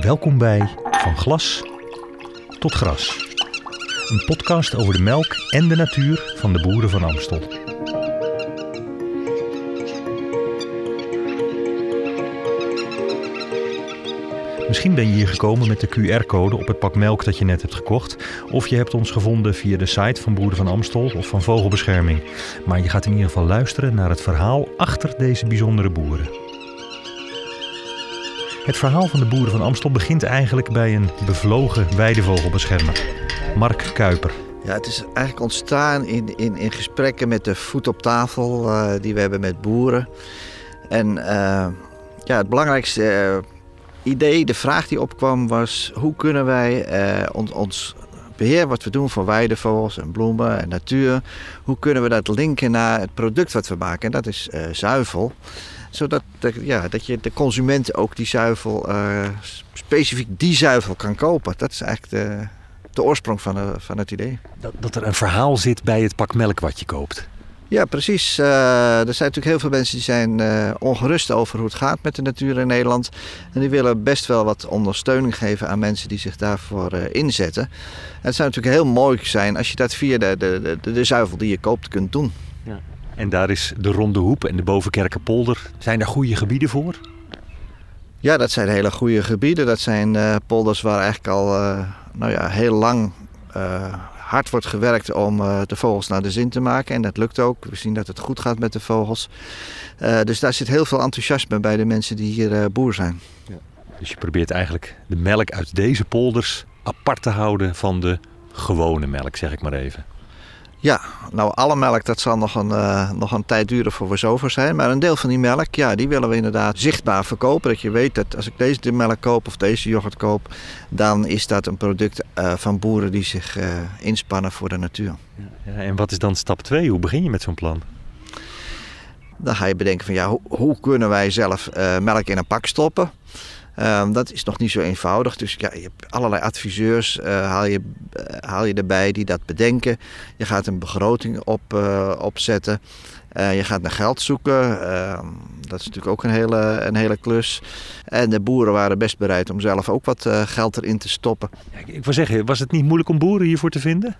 Welkom bij Van Glas tot Gras. Een podcast over de melk en de natuur van de boeren van Amstel. Misschien ben je hier gekomen met de QR-code op het pak melk dat je net hebt gekocht. Of je hebt ons gevonden via de site van Boeren van Amstel of van Vogelbescherming. Maar je gaat in ieder geval luisteren naar het verhaal achter deze bijzondere boeren. Het verhaal van de boeren van Amstel begint eigenlijk bij een bevlogen weidevogelbeschermer, Mark Kuiper. Ja, het is eigenlijk ontstaan in, in, in gesprekken met de voet op tafel uh, die we hebben met boeren. En uh, ja, het belangrijkste uh, idee, de vraag die opkwam was... hoe kunnen wij ons, ons beheer wat we doen voor weidevogels en bloemen en natuur... hoe kunnen we dat linken naar het product wat we maken? En dat is zuivel zodat ja, dat je de consument ook die zuivel, uh, specifiek die zuivel kan kopen. Dat is eigenlijk de, de oorsprong van, de, van het idee. Dat, dat er een verhaal zit bij het pak melk wat je koopt. Ja, precies. Uh, er zijn natuurlijk heel veel mensen die zijn uh, ongerust over hoe het gaat met de natuur in Nederland. En die willen best wel wat ondersteuning geven aan mensen die zich daarvoor uh, inzetten. En het zou natuurlijk heel mooi zijn als je dat via de, de, de, de zuivel die je koopt kunt doen. Ja. En daar is de Ronde Hoep en de Bovenkerkenpolder. Zijn daar goede gebieden voor? Ja, dat zijn hele goede gebieden. Dat zijn polders waar eigenlijk al nou ja, heel lang hard wordt gewerkt om de vogels naar de zin te maken. En dat lukt ook. We zien dat het goed gaat met de vogels. dus daar zit heel veel enthousiasme bij de mensen die hier boer zijn. Ja. Dus je probeert eigenlijk de melk uit deze polders apart te houden van de gewone melk, zeg ik maar even. Ja, nou alle melk dat zal nog een, uh, nog een tijd duren voor we zover zijn. Maar een deel van die melk, ja, die willen we inderdaad zichtbaar verkopen. Dat je weet dat als ik deze melk koop of deze yoghurt koop, dan is dat een product uh, van boeren die zich uh, inspannen voor de natuur. Ja, en wat is dan stap 2? Hoe begin je met zo'n plan? Dan ga je bedenken van ja, hoe, hoe kunnen wij zelf melk in een pak stoppen? Um, dat is nog niet zo eenvoudig. Dus ja, je hebt allerlei adviseurs uh, haal, je, uh, haal je erbij die dat bedenken. Je gaat een begroting op, uh, opzetten. je gaat naar geld zoeken. Ehm, dat is natuurlijk ook een hele, een hele klus. En de boeren waren best bereid om zelf ook wat geld erin te stoppen. Ja, ik wil zeggen, was het niet moeilijk om boeren hiervoor te vinden?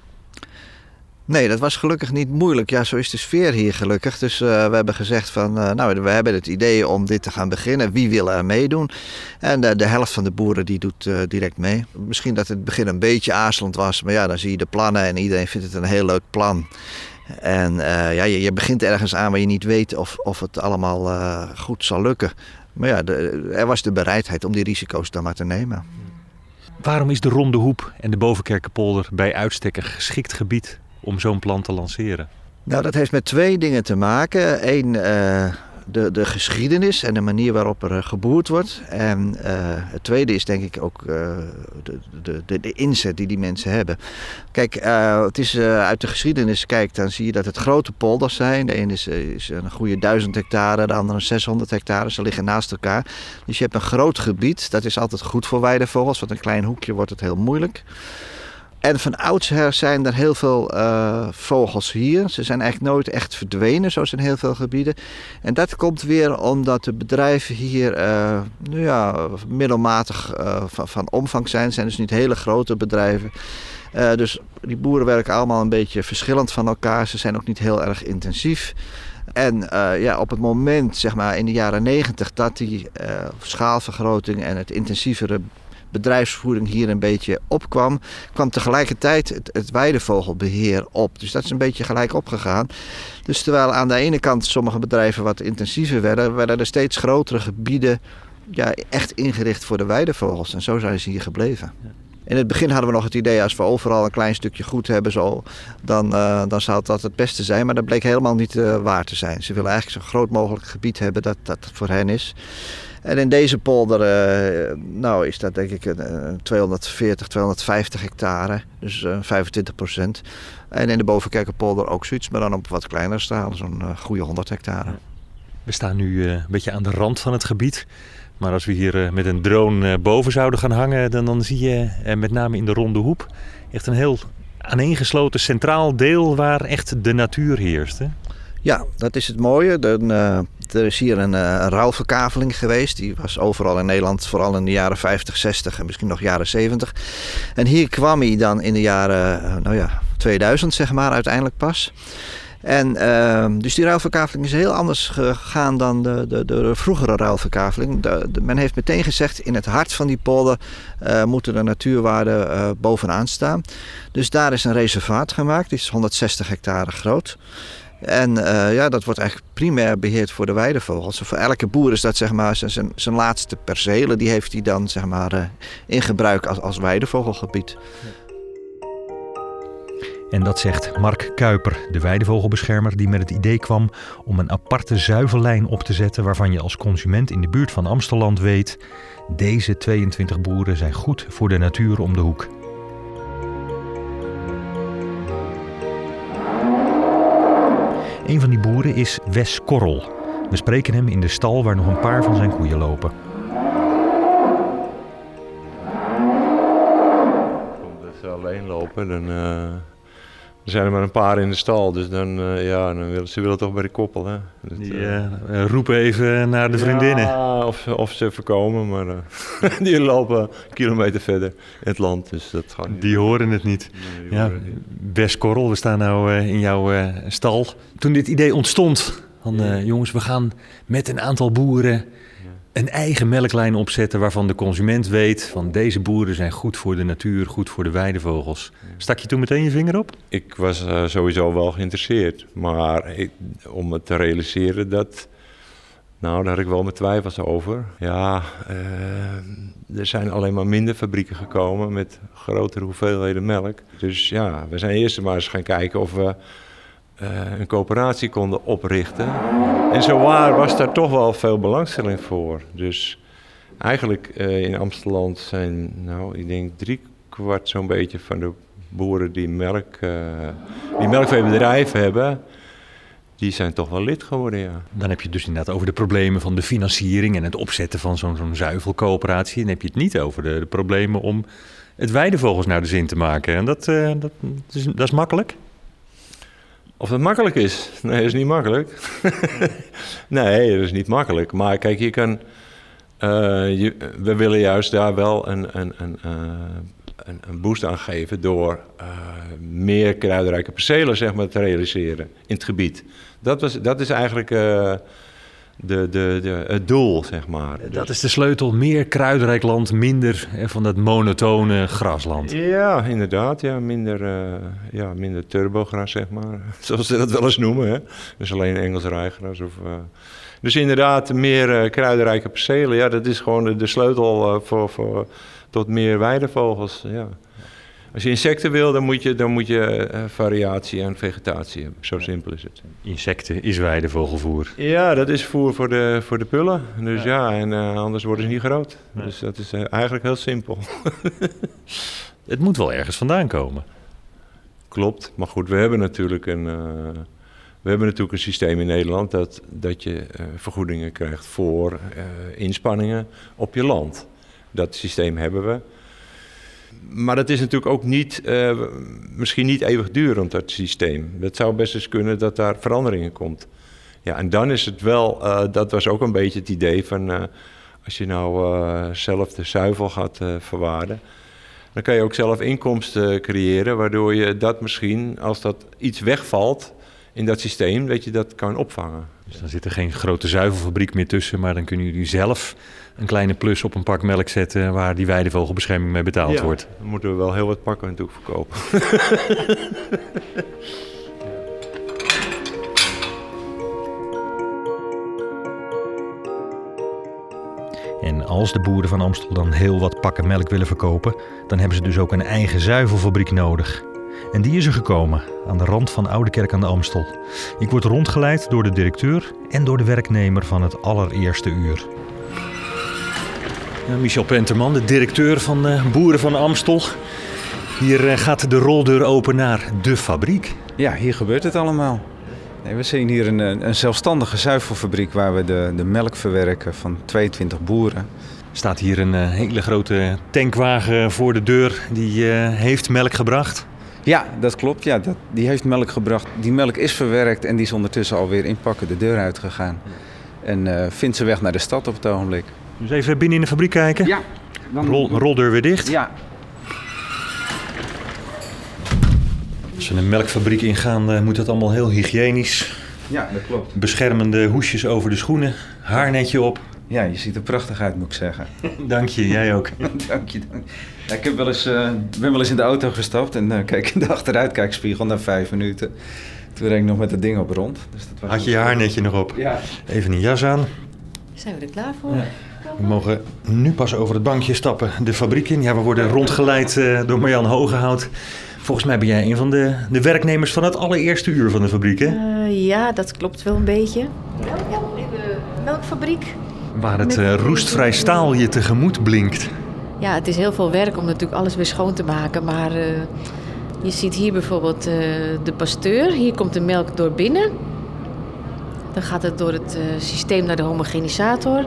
Nee, dat was gelukkig niet moeilijk. Ja, zo is de sfeer hier gelukkig. Dus uh, we hebben gezegd van, uh, nou, we hebben het idee om dit te gaan beginnen. Wie wil er meedoen? En uh, de helft van de boeren die doet direct mee. Misschien dat het begin een beetje aarzelend was, maar ja, dan zie je de plannen en iedereen vindt het een heel leuk plan. En ja, je, je, begint ergens aan waar je niet weet of, of het allemaal goed zal lukken. Maar ja, er was de bereidheid om die risico's dan maar te nemen. Waarom is de Ronde Hoep en de Bovenkerkenpolder bij uitstek een geschikt gebied om zo'n plan te lanceren? Nou, dat heeft met twee dingen te maken. Eén, uh, de, de geschiedenis en de manier waarop er geboerd wordt. En uh, het tweede is denk ik ook uh, de, de, de, inzet die die mensen hebben. Kijk, het is uit de geschiedenis kijkt, dan zie je dat het grote polders zijn. De ene is, is een goede 1000 hectare, de andere 600 hectare. Ze liggen naast elkaar. Dus je hebt een groot gebied. Dat is altijd goed voor weidevogels, want een klein hoekje wordt het heel moeilijk. En van oudsher zijn er heel veel uh, vogels hier. Ze zijn eigenlijk nooit echt verdwenen, zoals in heel veel gebieden. En dat komt weer omdat de bedrijven hier uh, nou ja, middelmatig van, van, omvang zijn. Het zijn dus niet hele grote bedrijven. dus die boeren werken allemaal een beetje verschillend van elkaar. Ze zijn ook niet heel erg intensief. En ja, op het moment, zeg maar in de jaren negentig, dat die schaalvergroting en het intensievere bedrijfsvoering hier een beetje opkwam, kwam tegelijkertijd het, het weidevogelbeheer op. Dus dat is een beetje gelijk opgegaan. Dus terwijl aan de ene kant sommige bedrijven wat intensiever werden, werden er steeds grotere gebieden ja, echt ingericht voor de weidevogels. En zo zijn ze hier gebleven. In het begin hadden we nog het idee, als we overal een klein stukje goed hebben, zo, dan, uh, dan zou dat het beste zijn. Maar dat bleek helemaal niet uh, waar te zijn. Ze willen eigenlijk zo groot mogelijk gebied hebben dat dat voor hen is. En in deze polder uh, nou is dat denk ik een, 240, 250 hectare, dus uh, 25 procent. En in de Bovenkerkenpolder ook zoiets, maar dan op wat kleiner staan, zo'n goede 100 hectare. We staan nu een beetje aan de rand van het gebied. Maar als we hier met een drone boven zouden gaan hangen, dan, dan zie je met name in de ronde hoep echt een heel aaneengesloten centraal deel waar echt de natuur heerst. Hè? Ja, dat is het mooie. Dan, uh, er is hier een, uh, ruilverkaveling geweest. Die was overal in Nederland, vooral in de jaren 50, 60 en misschien nog jaren 70. En hier kwam hij dan in de jaren nou ja, 2000, zeg maar, uiteindelijk pas. En uh, dus die ruilverkaveling is heel anders gegaan dan de, de, de vroegere ruilverkaveling. Men heeft meteen gezegd, in het hart van die polder uh, moeten de natuurwaarden uh, bovenaan staan. Dus daar is een reservaat gemaakt, die is 160 hectare groot. En uh, ja, dat wordt eigenlijk primair beheerd voor de weidevogels. Voor elke boer is dat zeg maar zijn, zijn laatste percelen. Die heeft hij dan zeg maar in gebruik als, als weidevogelgebied. En dat zegt Mark Kuiper, de weidevogelbeschermer, die met het idee kwam om een aparte zuivellijn op te zetten waarvan je als consument in de buurt van Amstelland weet: deze 22 boeren zijn goed voor de natuur om de hoek. Een van die boeren is Wes Korrel. We spreken hem in de stal waar nog een paar van zijn koeien lopen. Als ze alleen lopen, dan uh, er zijn er maar een paar in de stal. Dus dan, uh, ja, dan willen, ze willen toch bij de koppel. Hè? Dat, die uh, roepen even naar de vriendinnen. Ja, of, of ze voorkomen, maar die lopen een kilometer verder in het land. Dus dat gaat niet. Die horen het niet. Nee, ja, Best Korrel, we staan nu in jouw stal. Toen dit idee ontstond, van ja. jongens, we gaan met een aantal boeren een eigen melklijn opzetten waarvan de consument weet van deze boeren zijn goed voor de natuur, goed voor de weidevogels. Stak je toen meteen je vinger op? Ik was uh, sowieso wel geïnteresseerd, maar om het te realiseren dat, nou daar had ik wel mijn twijfels over. Ja, uh, er zijn alleen maar minder fabrieken gekomen met grotere hoeveelheden melk. Dus ja, we zijn eerst maar eens gaan kijken of we een coöperatie konden oprichten. En zowaar was daar toch wel veel belangstelling voor. Dus eigenlijk uh, in Amsterdam zijn, nou, ik denk drie kwart zo'n beetje van de boeren die melk, uh, die melkveebedrijven hebben, die zijn toch wel lid geworden, ja. Dan heb je het dus inderdaad over de problemen van de financiering en het opzetten van zo'n zuivelcoöperatie. Dan heb je het niet over de, problemen om het weidevogels naar de zin te maken. En dat, dat, is, dat is makkelijk. Of dat makkelijk is? Nee, dat is niet makkelijk. nee, dat is niet makkelijk. Maar kijk, je kan. Uh, je, we willen juist daar wel een, een, een, uh, een, een boost aan geven door uh, meer kruidrijke percelen zeg maar, te realiseren in het gebied. Dat, was, dat is eigenlijk de, de, de, het doel, zeg maar. Dat is de sleutel. Meer kruidrijk land, minder van dat monotone grasland. Ja, inderdaad. Ja, minder, uh, ja, minder turbogras, zeg maar. Zoals ze dat wel eens noemen. Hè. Dus alleen Engels rijgras. Of, uh... Dus inderdaad, meer uh, kruidrijke percelen. Ja, dat is gewoon de, de sleutel voor, voor, tot meer weidevogels. Ja. Als je insecten wil, dan moet je, dan moet je uh, variatie en vegetatie hebben. Zo simpel is het. Insecten is weidevogelvoer. Ja, dat is voer voor de, voor de pullen. Dus ja, ja en uh, anders worden ze niet groot. Ja. Dus dat is uh, eigenlijk heel simpel. het moet wel ergens vandaan komen. Klopt, maar goed, we hebben natuurlijk een, we hebben natuurlijk een systeem in Nederland dat, dat je vergoedingen krijgt voor inspanningen op je land. Dat systeem hebben we maar dat is natuurlijk ook niet, uh, misschien niet eeuwigdurend, dat systeem. Het zou best eens kunnen dat daar veranderingen komt. Ja, en dan is het wel, uh, dat was ook een beetje het idee van, uh, als je nou zelf de zuivel gaat verwaarden, dan kan je ook zelf inkomsten creëren, waardoor je dat misschien, als dat iets wegvalt in dat systeem, dat je dat kan opvangen. Dus dan zit er geen grote zuivelfabriek meer tussen, maar dan kunnen jullie zelf een kleine plus op een pak melk zetten waar die weidevogelbescherming mee betaald ja, wordt. Dan moeten we wel heel wat pakken natuurlijk verkopen. En als de boeren van Amstel dan heel wat pakken melk willen verkopen, dan hebben ze dus ook een eigen zuivelfabriek nodig. En die is er gekomen, aan de rand van Oudekerk aan de Amstel. Ik word rondgeleid door de directeur en door de werknemer van het allereerste uur. Michel Penterman, de directeur van de Boeren van Amstel. Hier gaat de roldeur open naar de fabriek. Ja, hier gebeurt het allemaal. Nee, we zien hier een, een zelfstandige zuivelfabriek waar we de, de melk verwerken van 22 boeren. Er staat hier een hele grote tankwagen voor de deur. Die uh, heeft melk gebracht. Ja, dat klopt. Ja, dat, die heeft melk gebracht. Die melk is verwerkt en die is ondertussen alweer in pakken de deur uitgegaan. En uh, vindt zijn weg naar de stad op het ogenblik. Dus even binnen in de fabriek kijken? Ja. Dan... Rol, roldeur weer dicht? Ja. Als we een melkfabriek ingaan, uh, moet dat allemaal heel hygiënisch. Ja, dat klopt. Beschermende hoesjes over de schoenen, haarnetje op. Ja, je ziet er prachtig uit, moet ik zeggen. dank je, jij ook. dank je. Dank. Ja, ik heb wel eens, uh, ben wel eens in de auto gestapt en uh, keek in de achteruitkijkspiegel na vijf minuten. Toen reed ik nog met het ding op rond. Dus dat was Had je je haarnetje nog op? Ja. Even een jas aan. Zijn we er klaar voor? Ja. We mogen nu pas over het bankje stappen de fabriek in. Ja, we worden rondgeleid uh, door Marjan Hogehout. Volgens mij ben jij een van de, de werknemers van het allereerste uur van de fabriek, hè? Uh, ja, dat klopt wel een beetje. Ja, de melkfabriek. Waar het uh, roestvrij staal je tegemoet blinkt. Ja, het is heel veel werk om natuurlijk alles weer schoon te maken. Maar uh, je ziet hier bijvoorbeeld de pasteur. Hier komt de melk door binnen. Dan gaat het door het systeem naar de homogenisator.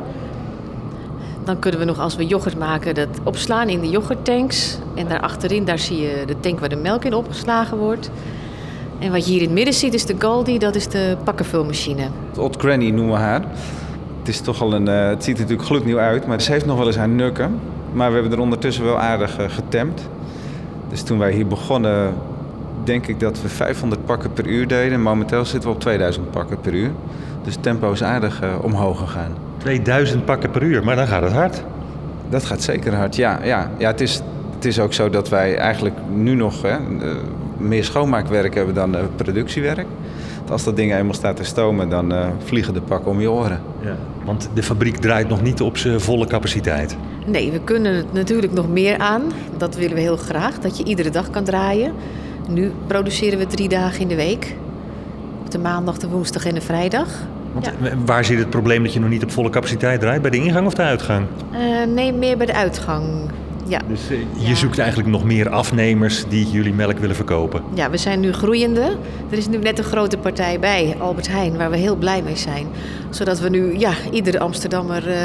Dan kunnen we nog, als we yoghurt maken, dat opslaan in de yoghurttanks. En daar achterin, daar zie je de tank waar de melk in opgeslagen wordt. En wat je hier in het midden ziet, is de Galdi, dat is de pakkenvulmachine. Old Granny noemen we haar. Het, is toch al een, het ziet er natuurlijk gloednieuw uit, maar ze heeft nog wel eens haar nukken. Maar we hebben er ondertussen wel aardig uh, getemd. Dus toen wij hier begonnen, denk ik dat we 500 pakken per uur deden. Momenteel zitten we op 2000 pakken per uur. Dus het tempo is aardig uh, omhoog gegaan. 2000 pakken per uur, maar dan gaat het hard. Dat gaat zeker hard, ja. ja. ja het, is, het is ook zo dat wij eigenlijk nu nog hè, meer schoonmaakwerk hebben dan productiewerk. Als dat ding eenmaal staat te stomen, dan uh, vliegen de pakken om je oren. Ja, want de fabriek draait nog niet op zijn volle capaciteit. Nee, we kunnen het natuurlijk nog meer aan. Dat willen we heel graag, dat je iedere dag kan draaien. Nu produceren we drie dagen in de week. Op de maandag, de woensdag en de vrijdag. Want ja. Waar zit het probleem dat je nog niet op volle capaciteit draait? Bij de ingang of de uitgang? Uh, nee, meer bij de uitgang. Ja. Dus uh, je ja. zoekt eigenlijk nog meer afnemers die jullie melk willen verkopen? Ja, we zijn nu groeiende. Er is nu net een grote partij bij, Albert Heijn, waar we heel blij mee zijn. Zodat we nu ja, iedere Amsterdammer uh,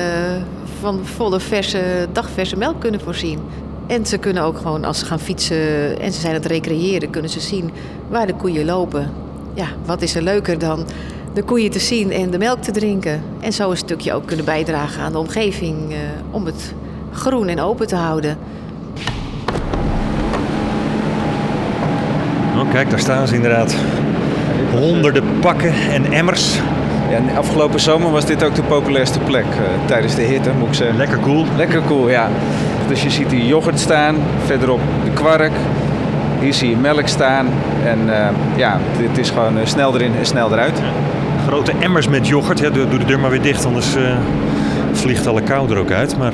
van volle verse, dagverse melk kunnen voorzien. En ze kunnen ook gewoon, als ze gaan fietsen en ze zijn aan het recreëren, kunnen ze zien waar de koeien lopen. Ja, wat is er leuker dan de koeien te zien en de melk te drinken. En zo een stukje ook kunnen bijdragen aan de omgeving uh, om het groen en open te houden. Oh, kijk, daar staan ze inderdaad. Honderden pakken en emmers. Ja, afgelopen zomer was dit ook de populairste plek uh, tijdens de hitte, moet ik zeggen. Lekker cool. Lekker cool, ja. Dus je ziet hier yoghurt staan, verderop de kwark. Hier zie je melk staan. En uh, ja, het is gewoon uh, snel erin en snel eruit. Ja. Grote emmers met yoghurt. Ja, doe de deur maar weer dicht, anders uh, vliegt alle kou er ook uit. Maar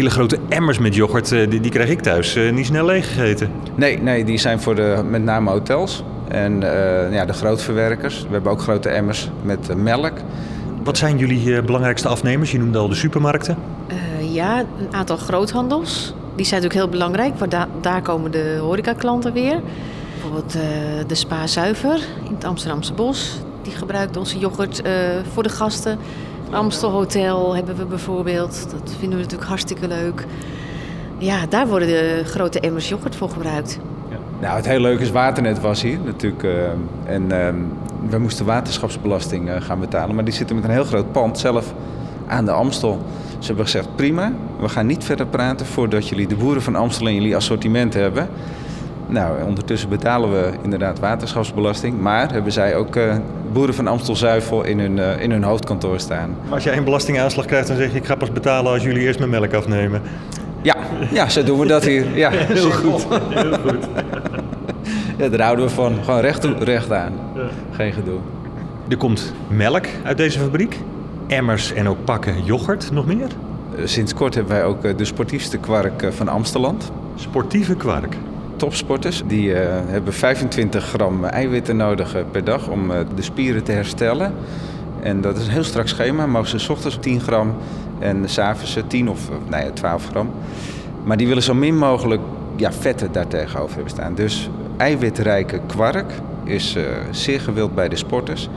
hele grote emmers met yoghurt, die, die krijg ik thuis niet snel leeggegeten. Nee, nee, die zijn voor de, met name hotels. En ja, de grootverwerkers. We hebben ook grote emmers met melk. Wat zijn jullie belangrijkste afnemers? Je noemde al de supermarkten. ja, een aantal groothandels. Die zijn natuurlijk heel belangrijk, want da daar komen de horecaklanten weer. Bijvoorbeeld uh, de Spa Zuiver in het Amsterdamse Bos. Die gebruikt onze yoghurt uh, voor de gasten. Amstel Hotel hebben we bijvoorbeeld. Dat vinden we natuurlijk hartstikke leuk. Ja, daar worden de grote emmers yoghurt voor gebruikt. Ja. Nou, het heel leuke is, Waternet was hier natuurlijk. Uh, en we moesten waterschapsbelasting gaan betalen. Maar die zitten met een heel groot pand zelf aan de Amstel. Ze hebben gezegd, prima, we gaan niet verder praten voordat jullie de boeren van Amstel in jullie assortiment hebben. Nou, ondertussen betalen we inderdaad waterschapsbelasting, maar hebben zij ook uh, boeren van Amstel Zuivel in hun, uh, in hun hoofdkantoor staan. Maar als jij een belastingaanslag krijgt, dan zeg je ik ga pas betalen als jullie eerst mijn melk afnemen. Ja, ja zo doen we dat hier. Ja, heel goed. Heel goed. ja, daar houden we van. Gewoon recht toe, recht aan. Geen gedoe. Er komt melk uit deze fabriek emmers en ook pakken yoghurt nog meer? Sinds kort hebben wij ook de sportiefste kwark van Amsteland. Sportieve kwark? Topsporters die uh, hebben 25 gram eiwitten nodig per dag om uh, de spieren te herstellen. En dat is een heel strak schema. Mogen ze s ochtends 10 gram en s'avonds 10 of nou ja, 12 gram. Maar die willen zo min mogelijk ja, vetten daartegenover hebben staan. Dus eiwitrijke kwark is zeer gewild bij de sporters.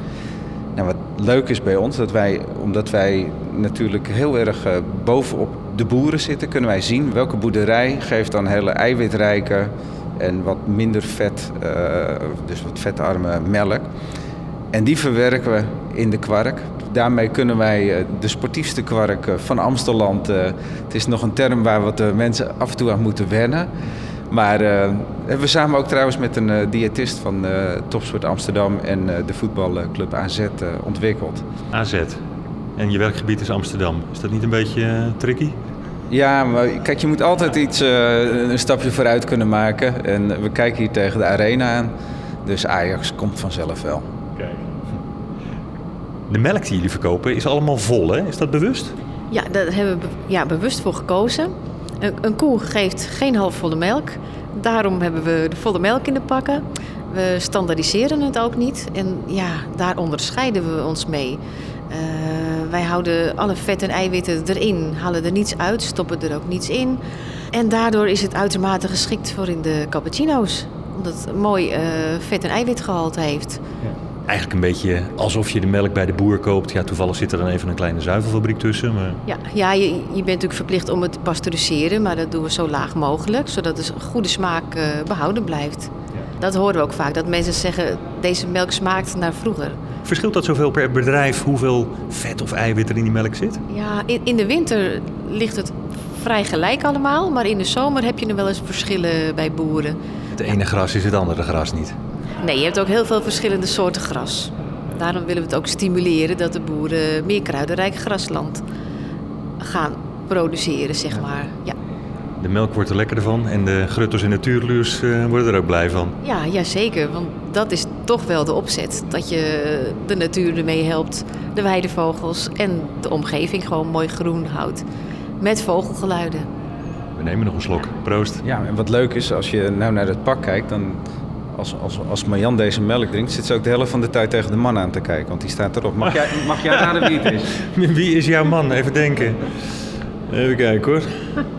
Nou, wat leuk is bij ons, dat wij, omdat wij natuurlijk heel erg uh, bovenop de boeren zitten, kunnen wij zien welke boerderij geeft dan hele eiwitrijke en wat minder vet, uh, dus wat vetarme melk. En die verwerken we in de kwark. Daarmee kunnen wij de sportiefste kwark van Amstelland. het is nog een term waar wat de mensen af en toe aan moeten wennen. Maar hebben we samen ook trouwens met een diëtist van uh, Topsport Amsterdam en de voetbalclub AZ ontwikkeld. AZ. En je werkgebied is Amsterdam. Is dat niet een beetje tricky? Ja, maar kijk, je moet altijd iets, een stapje vooruit kunnen maken. En we kijken hier tegen de arena aan. Dus Ajax komt vanzelf wel. Kijk. De melk die jullie verkopen is allemaal vol, hè? Is dat bewust? Ja, daar hebben we ja, bewust voor gekozen. Een, een koe geeft geen halfvolle melk. Daarom hebben we de volle melk in de pakken. We standaardiseren het ook niet. En ja, daar onderscheiden we ons mee. Uh, wij houden alle vet en eiwitten erin, halen er niets uit, stoppen er ook niets in. En daardoor is het uitermate geschikt voor in de cappuccino's. Omdat het mooi uh, vet- en eiwitgehalte heeft. Ja eigenlijk een beetje alsof je de melk bij de boer koopt. Ja, toevallig zit er dan even een kleine zuivelfabriek tussen. Maar... Ja, ja je, je bent natuurlijk verplicht om het te pasteuriseren, maar dat doen we zo laag mogelijk, zodat de goede smaak uh, behouden blijft. Dat horen we ook vaak, dat mensen zeggen deze melk smaakt naar vroeger. Verschilt dat zoveel per bedrijf hoeveel vet of eiwit er in die melk zit? Ja, in, in de winter ligt het vrij gelijk allemaal, maar in de zomer heb je nog wel eens verschillen bij boeren. Het ene gras is het andere gras niet. Nee, je hebt ook heel veel verschillende soorten gras. Daarom willen we het ook stimuleren dat de boeren meer kruidenrijk grasland gaan produceren, zeg maar. Ja. De melk wordt er lekkerder van en de grutters en natuurluurs uh, worden er ook blij van. Ja, ja, zeker. Want dat is toch wel de opzet. Dat je de natuur ermee helpt, de weidevogels en de omgeving gewoon mooi groen houdt. Met vogelgeluiden. We nemen nog een slok. Proost. Ja, en wat leuk is, als je nou naar het pak kijkt, dan als, als, als Marjan deze melk drinkt, zit ze ook de helft van de tijd tegen de man aan te kijken. Want die staat erop. Mag jij, mag jij raden wie het is? Wie is jouw man? Even denken. Even kijken hoor.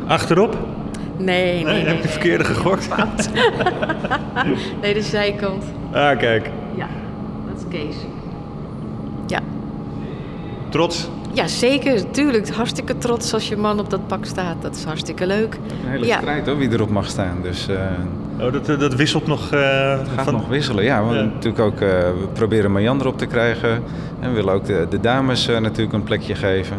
Achterop? Nee, nee, nee. heb je verkeerde gegokt? Fout. nee, de zijkant. Ah, kijk. Ja, dat is Kees. Ja. Trots? Ja, zeker. Tuurlijk. Hartstikke trots als je man op dat pak staat. Dat is hartstikke leuk. Een hele strijd hoor, wie erop mag staan. Dus, uh... Oh, dat, eh, dat wisselt nog? Uh, het gaat nog wisselen, ja. We, Natuurlijk ook, uh, we proberen Marjan erop te krijgen. En we willen ook de, de dames natuurlijk een plekje geven.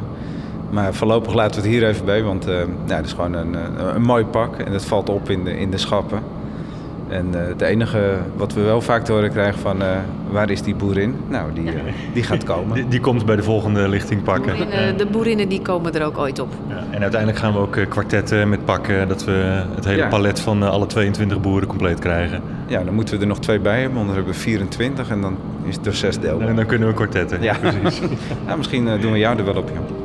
Maar voorlopig laten we het hier even bij, want ja, het is gewoon een, een mooi pak. En het valt op in de, in de schappen. En uh, het enige wat we wel vaak te horen krijgen van uh, waar is die boerin? Nou, die, uh, die gaat komen. Die, die, komt bij de volgende lichting pakken. De, boerinnen, de boerinnen die komen er ook ooit op. Ja, en uiteindelijk gaan we ook kwartetten met pakken, dat we het hele ja. palet van alle 22 boeren compleet krijgen. Ja, dan moeten we er nog twee bij hebben, want dan hebben we 24 en dan is het er zes deel. En dan kunnen we kwartetten, ja. precies. nou, misschien doen we jou er wel op, joh.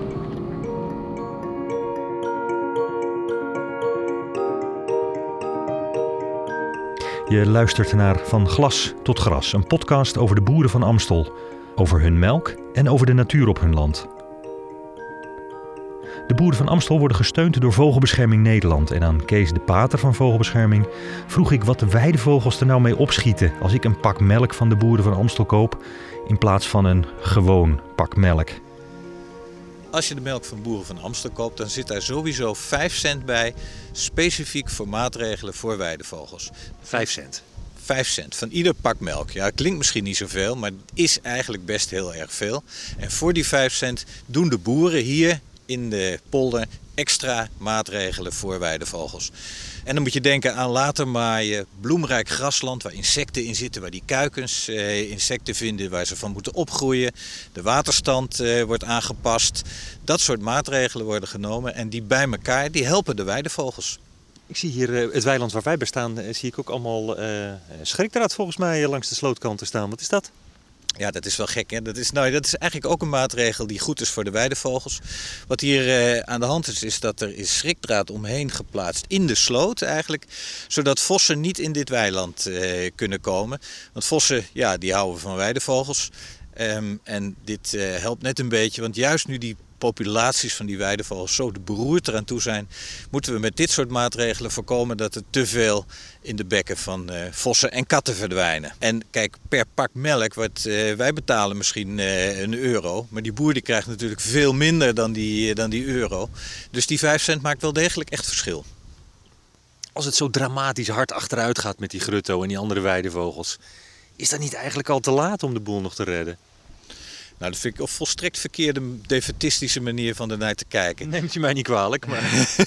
Je luistert naar Van Glas tot Gras, een podcast over de boeren van Amstel, over hun melk en over de natuur op hun land. De boeren van Amstel worden gesteund door Vogelbescherming Nederland. En aan Kees de Pater van Vogelbescherming vroeg ik wat de weidevogels er nou mee opschieten als ik een pak melk van de boeren van Amstel koop in plaats van een gewoon pak melk. Als je de melk van boeren van Amstel koopt, dan zit daar sowieso 5 cent bij, specifiek voor maatregelen voor weidevogels. 5 cent? 5 cent van ieder pak melk. Ja, klinkt misschien niet zoveel, maar het is eigenlijk best heel erg veel. En voor die 5 cent doen de boeren hier in de polder extra maatregelen voor weidevogels. En dan moet je denken aan later maaien, bloemrijk grasland waar insecten in zitten, waar die kuikens eh, insecten vinden waar ze van moeten opgroeien. De waterstand eh, wordt aangepast. Dat soort maatregelen worden genomen en die bij elkaar die helpen de weidevogels. Ik zie hier uh, het weiland waar wij bij staan, uh, zie ik ook allemaal uh, schrikdraad volgens mij langs de slootkanten staan. Wat is dat? Ja, dat is wel gek. Hè? Dat, is, nou, dat is eigenlijk ook een maatregel die goed is voor de weidevogels. Wat hier uh, aan de hand is, is dat er is schrikdraad omheen geplaatst in de sloot eigenlijk. Zodat vossen niet in dit weiland uh, kunnen komen. Want vossen, ja, die houden van weidevogels. Um, en dit uh, helpt net een beetje, want juist nu die populaties van die weidevogels zo beroerd eraan toe zijn, moeten we met dit soort maatregelen voorkomen dat er te veel in de bekken van uh, vossen en katten verdwijnen. En kijk, per pak melk, wat, uh, wij betalen misschien uh, een euro, maar die boer die krijgt natuurlijk veel minder dan die, dan die euro. Dus die 5 cent maakt wel degelijk echt verschil. Als het zo dramatisch hard achteruit gaat met die grutto en die andere weidevogels, is dat niet eigenlijk al te laat om de boel nog te redden? Nou, dat vind ik een volstrekt verkeerde defetistische manier van ernaar te kijken. Neemt u mij niet kwalijk, maar...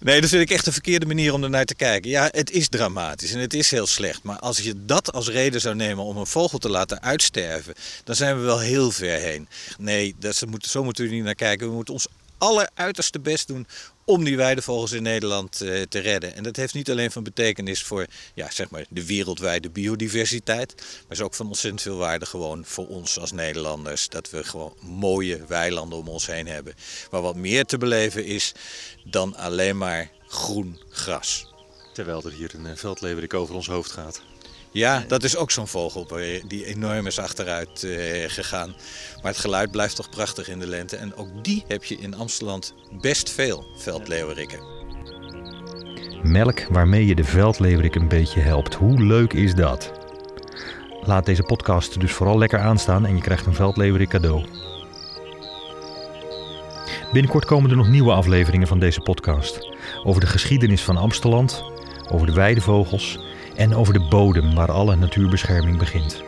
nee, dat vind ik echt een verkeerde manier om ernaar te kijken. Ja, het is dramatisch en het is heel slecht. Maar als je dat als reden zou nemen om een vogel te laten uitsterven... dan zijn we wel heel ver heen. Nee, dat, zo moeten we niet naar kijken. We moeten ons alleruiterste best doen om die weidevogels in Nederland eh, te redden. En dat heeft niet alleen van betekenis voor ja, zeg maar de wereldwijde biodiversiteit, maar is ook van ontzettend veel waarde gewoon voor ons als Nederlanders. Dat we gewoon mooie weilanden om ons heen hebben. Waar wat meer te beleven is dan alleen maar groen gras. Terwijl er hier een eh, veldleverik over ons hoofd gaat. Ja, dat is ook zo'n vogel die enorm is achteruit uh, gegaan. Maar het geluid blijft toch prachtig in de lente. En ook die heb je in Amsterdam best veel, veldleeuwerikken. Melk waarmee je de veldleeuwerik een beetje helpt. Hoe leuk is dat? Laat deze podcast dus vooral lekker aanstaan en je krijgt een veldleeuwerik cadeau. Binnenkort komen er nog nieuwe afleveringen van deze podcast. Over de geschiedenis van Amsterdam, over de weidevogels en over de bodem waar alle natuurbescherming begint.